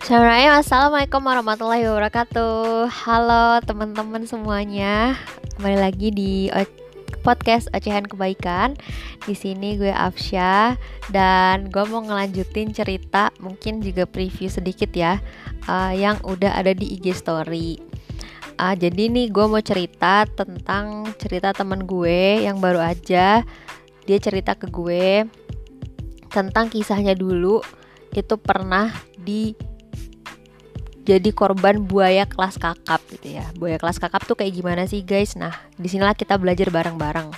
Assalamualaikum warahmatullahi wabarakatuh. Halo teman-teman semuanya. Kembali lagi di podcast Ocehan Kebaikan. Di sini gue Afsya Dan gue mau ngelanjutin cerita Mungkin juga preview sedikit ya uh, Yang udah ada di IG story. Uh, Jadi nih gue mau cerita tentang cerita teman gue Yang baru aja. Dia cerita ke gue Tentang kisahnya dulu. Itu pernah di jadi korban buaya kelas kakap gitu ya. Buaya kelas kakap tuh kayak gimana sih guys? Nah, di sinilah kita belajar bareng-bareng.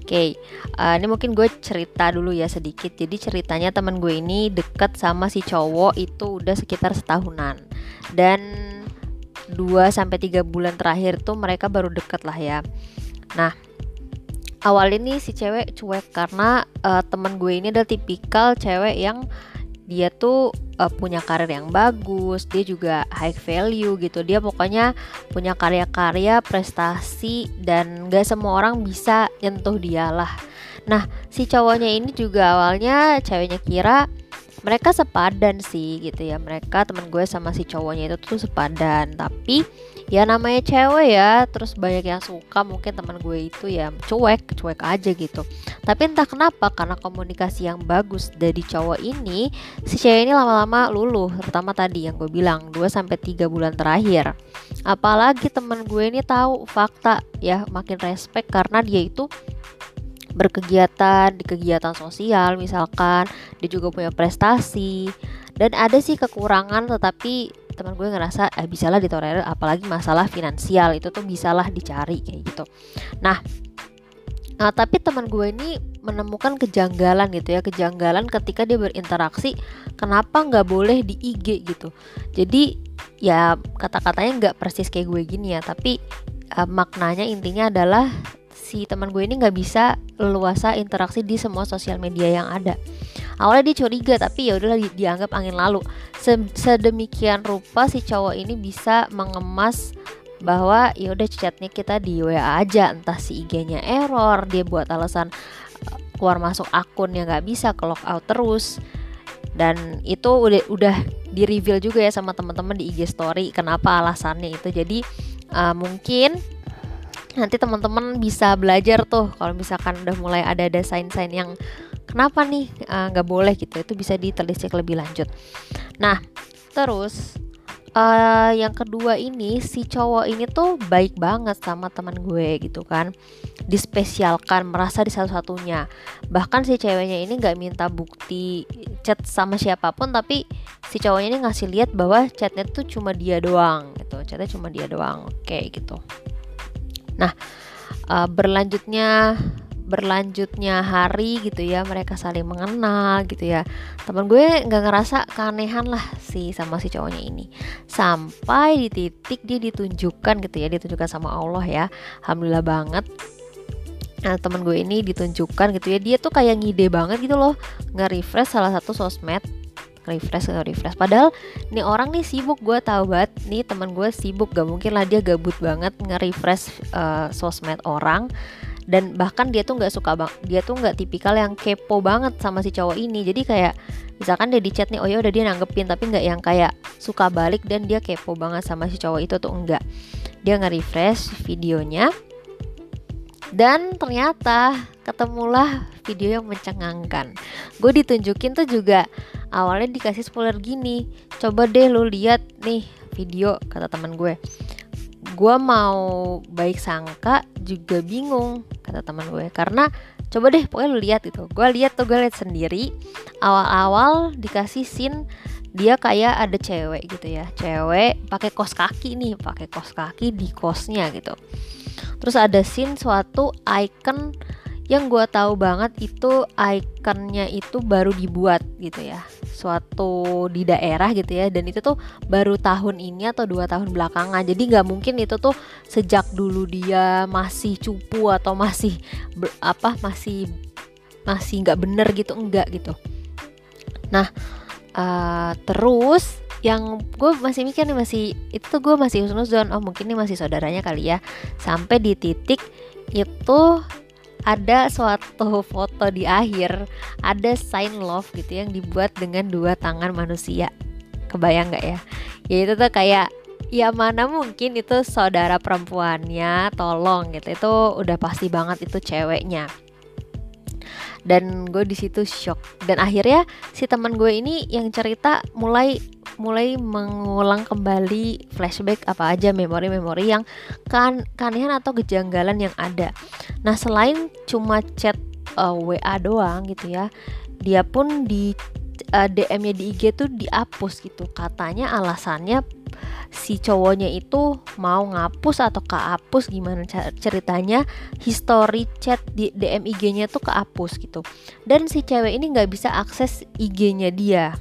Oke, okay, uh, ini mungkin gue cerita dulu ya sedikit. Jadi ceritanya teman gue ini deket sama si cowok itu udah sekitar setahunan. Dan 2 sampai 3 bulan terakhir tuh mereka baru deket lah ya. Nah, awal ini si cewek cuek karena uh, teman gue ini adalah tipikal cewek yang dia tuh uh, punya karir yang bagus, dia juga high value gitu. Dia pokoknya punya karya-karya, prestasi dan gak semua orang bisa nyentuh dia lah. Nah, si cowoknya ini juga awalnya ceweknya kira mereka sepadan sih gitu ya. Mereka teman gue sama si cowoknya itu tuh sepadan, tapi ya namanya cewek ya terus banyak yang suka mungkin teman gue itu ya cuek cuek aja gitu. Tapi entah kenapa karena komunikasi yang bagus dari cowok ini si cewek ini lama-lama luluh terutama tadi yang gue bilang 2 sampai 3 bulan terakhir. Apalagi teman gue ini tahu fakta ya makin respect karena dia itu berkegiatan di kegiatan sosial misalkan dia juga punya prestasi dan ada sih kekurangan tetapi teman gue ngerasa eh bisalah ditolerir apalagi masalah finansial itu tuh bisalah dicari kayak gitu nah Nah, tapi teman gue ini menemukan kejanggalan gitu ya, kejanggalan ketika dia berinteraksi, kenapa nggak boleh di IG gitu. Jadi ya kata-katanya nggak persis kayak gue gini ya, tapi uh, maknanya intinya adalah si teman gue ini nggak bisa leluasa interaksi di semua sosial media yang ada. Awalnya dia curiga tapi ya udahlah di, dianggap angin lalu. Sedemikian rupa si cowok ini bisa mengemas bahwa ya udah chatnya kita di WA aja entah si IG-nya error dia buat alasan eh, keluar masuk akun yang nggak bisa ke out terus. Dan itu udah udah di reveal juga ya sama teman-teman di IG story kenapa alasannya itu. Jadi uh, mungkin nanti teman-teman bisa belajar tuh kalau misalkan udah mulai ada ada sign-sign yang kenapa nih eh, nggak uh, boleh gitu itu bisa ditelisik lebih lanjut. Nah terus uh, yang kedua ini si cowok ini tuh baik banget sama teman gue gitu kan. Dispesialkan merasa di satu-satunya. Bahkan si ceweknya ini nggak minta bukti chat sama siapa pun tapi si cowoknya ini ngasih lihat bahwa chatnya tuh cuma dia doang gitu chatnya cuma dia doang kayak gitu nah uh, berlanjutnya berlanjutnya hari gitu ya mereka saling mengenal gitu ya. Teman gue nggak ngerasa keanehan lah sih sama si cowoknya ini. Sampai di titik dia ditunjukkan gitu ya ditunjukkan sama Allah ya. Alhamdulillah banget. Nah teman gue ini ditunjukkan gitu ya. Dia tuh kayak ngide banget gitu loh Nge-refresh salah satu sosmed refresh nge refresh. Padahal nih orang nih sibuk gue tahu banget. Nih teman gue sibuk gak mungkin lah dia gabut banget nge-refresh uh, sosmed orang. Dan bahkan dia tuh nggak suka bang dia tuh nggak tipikal yang kepo banget sama si cowok ini. Jadi kayak misalkan dia di chat nih oh ya udah dia nanggepin tapi nggak yang kayak suka balik dan dia kepo banget sama si cowok itu tuh enggak. Dia nge-refresh videonya. Dan ternyata ketemulah video yang mencengangkan. Gue ditunjukin tuh juga awalnya dikasih spoiler gini coba deh lu lihat nih video kata teman gue. Gue mau baik sangka juga bingung kata teman gue. Karena coba deh pokoknya lu lihat itu gue lihat tuh gue lihat sendiri. Awal-awal dikasih scene dia kayak ada cewek gitu ya. Cewek pakai kos kaki nih pakai kos kaki di kosnya gitu. Terus ada scene suatu icon yang gue tahu banget itu ikonnya itu baru dibuat gitu ya suatu di daerah gitu ya dan itu tuh baru tahun ini atau dua tahun belakangan. Jadi nggak mungkin itu tuh sejak dulu dia masih cupu atau masih apa masih masih nggak bener gitu enggak gitu. Nah uh, terus yang gue masih mikir nih masih itu tuh gue masih husnuzon oh mungkin ini masih saudaranya kali ya. Sampai di titik itu ada suatu foto di akhir ada sign love gitu yang dibuat dengan dua tangan manusia. Kebayang nggak ya? Ya itu tuh kayak ya mana mungkin itu saudara perempuannya tolong gitu. Itu udah pasti banget itu ceweknya. Dan gue di situ shock. Dan akhirnya si teman gue ini yang cerita mulai mulai mengulang kembali flashback apa aja memori-memori yang kan keanehan atau kejanggalan yang ada. Nah selain cuma chat uh, eh, WA doang gitu ya dia pun di uh, eh, DM-nya di IG tuh dihapus gitu. Katanya alasannya si cowoknya itu mau ngapus atau kehapus gimana ceritanya history chat di DM IG-nya tuh kehapus gitu. Dan si cewek ini nggak bisa akses IG-nya dia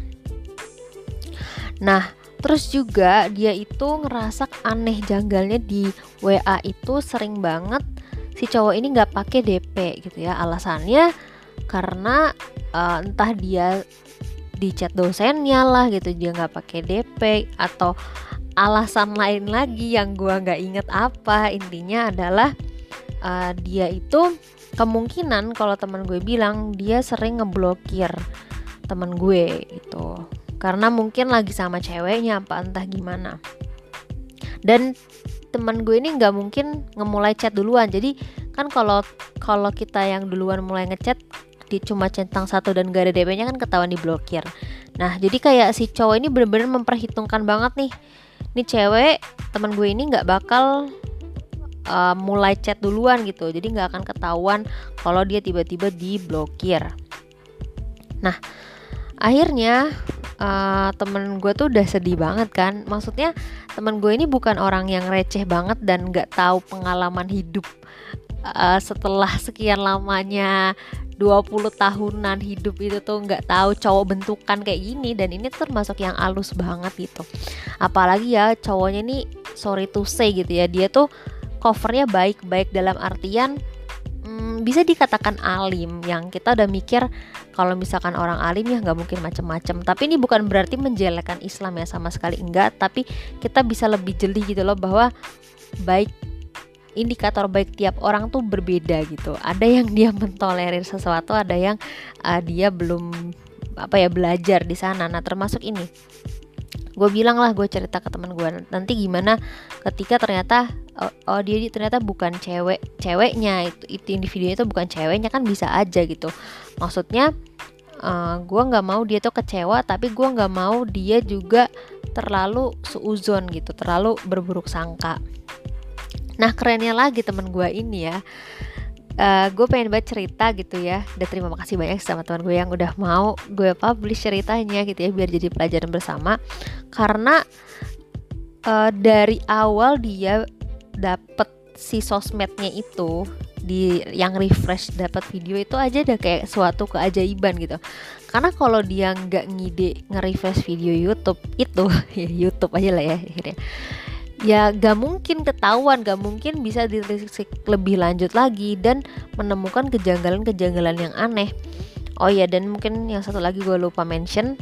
nah terus juga dia itu ngerasa aneh janggalnya di WA itu sering banget si cowok ini nggak pakai DP gitu ya. Alasannya karena uh, entah dia di chat dosennya lah gitu dia nggak pakai DP atau alasan lain lagi yang gue nggak inget apa. Intinya adalah uh, dia itu kemungkinan kalau teman gue bilang dia sering ngeblokir teman gue gitu karena mungkin lagi sama ceweknya apa entah gimana. Dan teman gue ini nggak mungkin ngemulai chat duluan. Jadi kan kalau kalau kita yang duluan mulai ngechat di cuma centang satu dan gak ada DP-nya kan ketahuan diblokir. Nah, jadi kayak si cowok ini bener-bener memperhitungkan banget nih. Ini cewek teman gue ini nggak bakal uh, mulai chat duluan gitu. Jadi nggak akan ketahuan kalau dia tiba-tiba diblokir. Nah akhirnya uh, temen gue tuh udah sedih banget kan. Maksudnya temen gue ini bukan orang yang receh banget dan nggak tahu pengalaman hidup uh, setelah sekian lamanya 20 tahunan hidup itu tuh nggak tahu cowok bentukan kayak gini. Dan ini termasuk yang halus banget gitu. Apalagi ya cowoknya ini sorry to say gitu ya dia tuh covernya baik-baik dalam artian bisa dikatakan alim yang kita udah mikir kalau misalkan orang alim ya nggak mungkin macem-macem tapi ini bukan berarti menjelekkan Islam ya sama sekali enggak tapi kita bisa lebih jeli gitu loh bahwa baik indikator baik tiap orang tuh berbeda gitu. Ada yang dia mentolerir sesuatu, ada yang uh, dia belum apa ya belajar di sana. Nah termasuk ini, gue bilang lah gue cerita ke teman gue nanti gimana ketika ternyata oh, oh dia ternyata bukan cewek ceweknya itu itu individunya itu bukan ceweknya kan bisa aja gitu. Maksudnya uh, gue nggak mau dia tuh kecewa tapi gue nggak mau dia juga terlalu suuzon gitu terlalu berburuk sangka Nah kerennya lagi temen gue ini ya uh, gue pengen banget cerita gitu ya. Dan terima kasih banyak sama teman gue yang udah mau gue publish ceritanya gitu ya biar jadi pelajaran bersama. Karena uh, dari awal dia dapet si sosmednya itu di yang refresh dapat video itu aja udah kayak suatu keajaiban gitu. Karena kalau dia nggak ngide nge-refresh video YouTube itu ya YouTube aja lah ya akhirnya ya gak mungkin ketahuan gak mungkin bisa ditelisik lebih lanjut lagi dan menemukan kejanggalan-kejanggalan yang aneh. Oh ya dan mungkin yang satu lagi gue lupa mention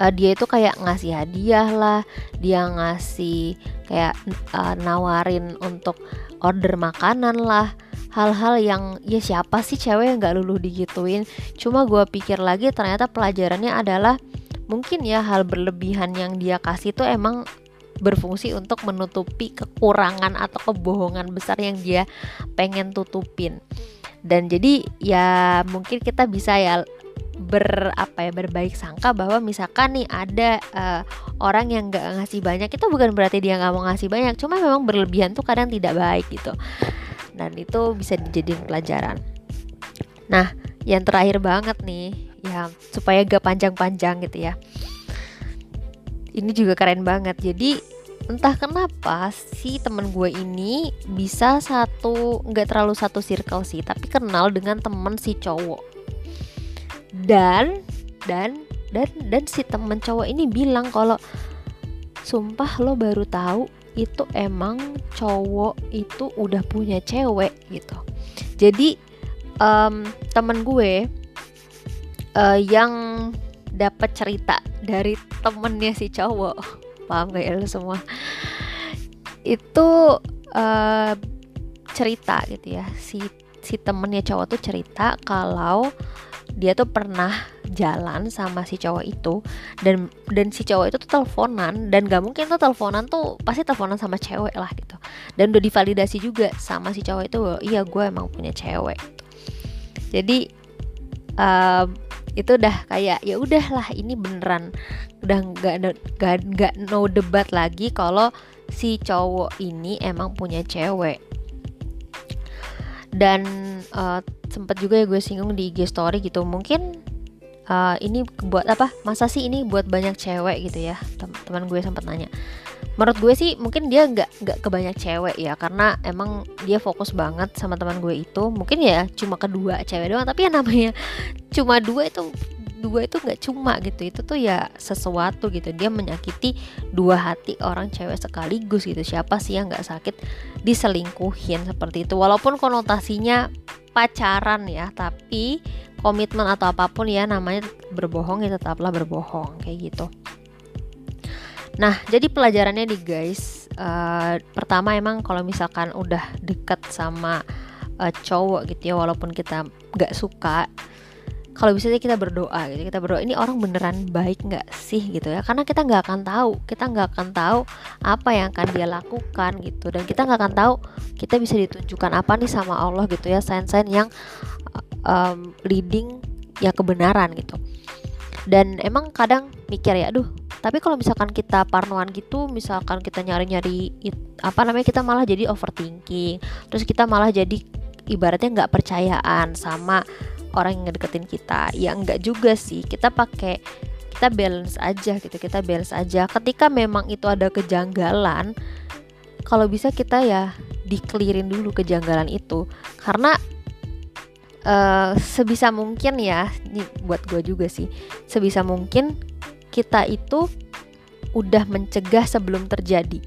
uh, dia itu kayak ngasih hadiah lah. Dia ngasih kayak uh, nawarin untuk order makanan lah. Hal-hal yang ya siapa sih cewek yang gak luluh digituin? Cuma gue pikir lagi ternyata pelajarannya adalah mungkin ya hal berlebihan yang dia kasih tuh emang berfungsi untuk menutupi kekurangan atau kebohongan besar yang dia pengen tutupin. Dan jadi ya mungkin kita bisa ya ber apa ya berbaik sangka bahwa misalkan nih ada uh, orang yang nggak ngasih banyak itu bukan berarti dia nggak mau ngasih banyak cuma memang berlebihan tuh kadang tidak baik gitu. Dan itu bisa dijadiin pelajaran. Nah yang terakhir banget nih ya supaya gak panjang-panjang gitu ya ini juga keren banget. Jadi entah kenapa si temen gue ini bisa satu nggak terlalu satu circle sih tapi kenal dengan temen si cowok. Dan dan dan dan si temen cowok ini bilang kalau sumpah lo baru tahu itu emang cowok itu udah punya cewek gitu. Jadi um, temen gue uh, yang dapat cerita dari temennya si cowok. Paham gak ya lo semua? Itu uh, cerita gitu ya. Si si temennya cowok tuh cerita kalau dia tuh pernah jalan sama si cowok itu dan dan si cowok itu tuh teleponan dan gak mungkin tuh teleponan tuh pasti teleponan sama cewek lah gitu. Dan udah divalidasi juga sama si cowok itu iya gue emang punya cewek jadi um, itu udah kayak ya udahlah ini beneran udah nggak nggak nggak no debat lagi kalau si cowok ini emang punya cewek. Dan uh, sempet juga ya gue singgung di IG story gitu mungkin uh, ini buat apa masa sih ini buat banyak cewek gitu ya? Teman gue sempat nanya menurut gue sih mungkin dia nggak nggak kebanyak cewek ya karena emang dia fokus banget sama teman gue itu. Mungkin ya cuma kedua cewek doang tapi ya namanya cuma dua itu dua itu nggak cuma gitu. Itu tuh ya sesuatu gitu. Dia menyakiti dua hati orang cewek sekaligus gitu. Siapa sih yang nggak sakit diselingkuhin seperti itu? Walaupun konotasinya pacaran ya tapi komitmen atau apa pun ya namanya berbohong ya tetaplah berbohong kayak gitu nah jadi pelajarannya nih guys uh, pertama emang kalau misalkan udah deket sama uh, cowok gitu ya walaupun kita nggak suka kalau bisa kita berdoa gitu kita berdoa ini orang beneran baik nggak sih? gitu ya. Karena kita nggak akan tahu kita nggak akan tahu apa yang akan dia lakukan gitu. Dan kita nggak akan tahu kita bisa ditunjukkan apa nih sama Allah gitu ya sign-sign yang um, leading ya kebenaran gitu. Dan emang kadang mikir ya aduh tapi kalau misalkan kita parnoan gitu misalkan kita nyari-nyari apa namanya kita malah jadi overthinking. Terus kita malah jadi ibaratnya nggak percayaan sama orang yang ngedeketin kita. Ya enggak juga sih. Kita pakai kita balance aja gitu kita balance aja. Ketika memang itu ada kejanggalan kalau bisa kita ya dikelirin dulu kejanggalan itu. Karena uh, sebisa mungkin ya ini buat gue juga sih sebisa mungkin kita itu udah mencegah sebelum terjadi.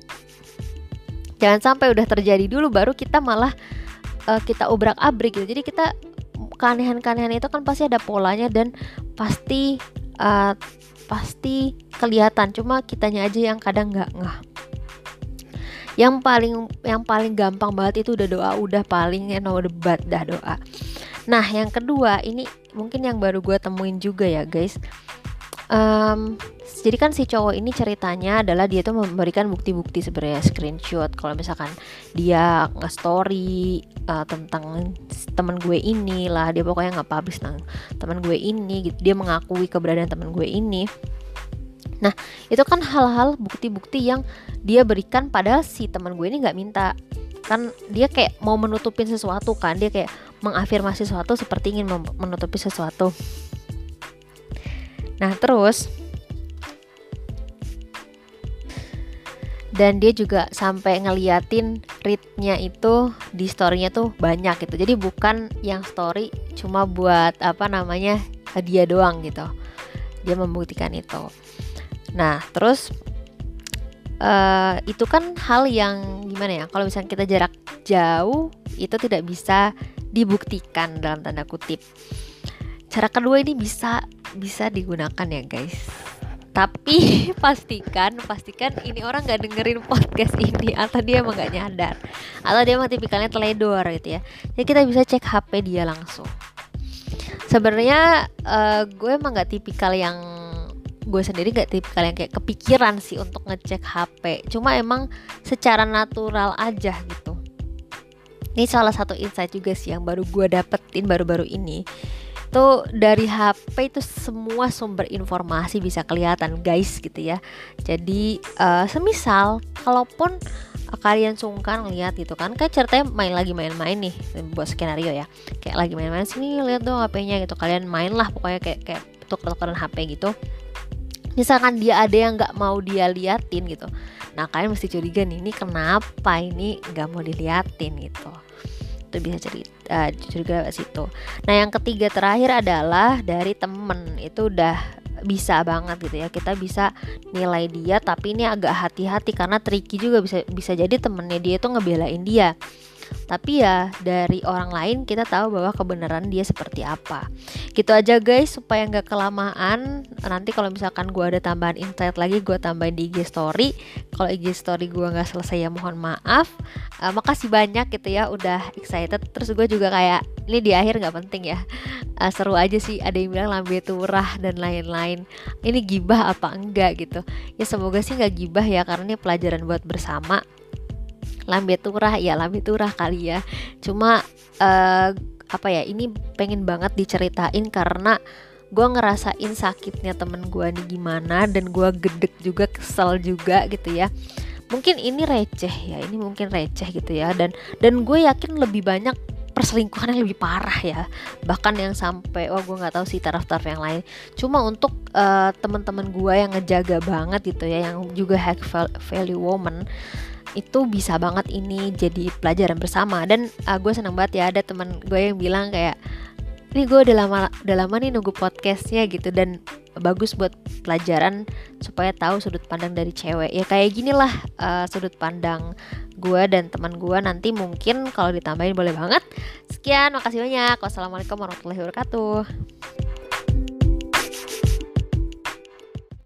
Jangan sampai udah terjadi dulu baru kita malah uh, kita obrak abrik gitu. Jadi kita keanehan-keanehan itu kan pasti ada polanya dan pasti uh, pasti kelihatan. Cuma kitanya aja yang kadang nggak ngah yang paling yang paling gampang banget itu udah doa. Udah paling no debat dah doa. Nah yang kedua ini mungkin yang baru gue temuin juga ya guys um, jadi kan si cowok ini ceritanya adalah dia tuh memberikan bukti-bukti sebenarnya screenshot. Kalau misalkan dia nge-story uh, tentang teman gue ini lah dia pokoknya nggak publish tentang teman gue ini gitu. Dia mengakui keberadaan teman gue ini. Nah itu kan hal-hal bukti-bukti yang dia berikan pada si teman gue ini nggak minta. Kan dia kayak mau menutupin sesuatu kan dia kayak mengafirmasi sesuatu seperti ingin menutupi sesuatu Nah terus dan dia juga sampai ngeliatin readnya itu di storynya tuh banyak gitu. Jadi bukan yang story cuma buat apa namanya dia doang gitu. Dia membuktikan itu. Nah terus uh, itu kan hal yang gimana ya kalau misalnya kita jarak jauh itu tidak bisa dibuktikan dalam tanda kutip cara kedua ini bisa bisa digunakan ya guys. Tapi pastikan pastikan ini orang nggak dengerin podcast ini. Atau dia emang nggak nyadar. Atau dia emang tipikalnya teledor gitu ya. Jadi kita bisa cek HP dia langsung. Sebenarnya uh, gue emang nggak tipikal yang gue sendiri gak tipikal yang kayak kepikiran sih untuk ngecek HP cuma emang secara natural aja gitu. Ini salah satu insight juga sih yang baru gue dapetin baru-baru ini itu dari HP itu semua sumber informasi bisa kelihatan guys gitu ya. Jadi uh, semisal kalaupun uh, kalian sungkan lihat gitu kan kayak ceritanya main lagi main-main nih buat skenario ya. Kayak lagi main-main sini lihat dong HP-nya gitu. Kalian main lah pokoknya kayak kayak tuker-tukeran HP gitu. Misalkan dia ada yang nggak mau dia liatin gitu. Nah kalian mesti curiga nih ini kenapa ini nggak mau diliatin? gitu itu bisa cerita uh, juga lewat situ. Nah yang ketiga terakhir adalah dari temen. Itu udah bisa banget gitu ya. Kita bisa nilai dia tapi ini agak hati-hati karena tricky juga bisa bisa jadi temennya dia itu ngebelain dia tapi ya dari orang lain kita tahu bahwa kebenaran dia seperti apa. Gitu aja guys. Supaya nggak kelamaan nanti kalau misalkan gue ada tambahan insight lagi gue tambahin di IG story. Kalau IG story gue nggak selesai ya mohon maaf. Uh, makasih banyak gitu ya udah excited. Terus gue juga kayak ini di akhir nggak penting ya. Uh, seru aja sih ada yang bilang lambe turah dan lain-lain. Ini gibah apa enggak gitu? Ya semoga sih nggak gibah ya karena ini pelajaran buat bersama lambe turah ya lambe turah kali ya. Cuma uh, apa ya ini pengen banget diceritain karena gue ngerasain sakitnya temen gue nih gimana dan gue gedek juga kesel juga gitu ya. Mungkin ini receh ya ini mungkin receh gitu ya. Dan dan gue yakin lebih banyak perselingkuhan yang lebih parah ya. Bahkan yang sampai wah gue nggak tahu sih taraf-taraf yang lain. Cuma untuk uh, teman-teman gue yang ngejaga banget gitu ya yang juga high value woman itu bisa banget ini jadi pelajaran bersama. Dan uh, gue senang banget ya ada teman gue yang bilang kayak ini gue udah lama udah lama nih nunggu podcastnya gitu. Dan bagus buat pelajaran supaya tahu sudut pandang dari cewek. Ya kayak gini lah uh, sudut pandang gue dan teman gue. Nanti mungkin kalau ditambahin boleh banget. Sekian makasih banyak. Wassalamualaikum warahmatullahi wabarakatuh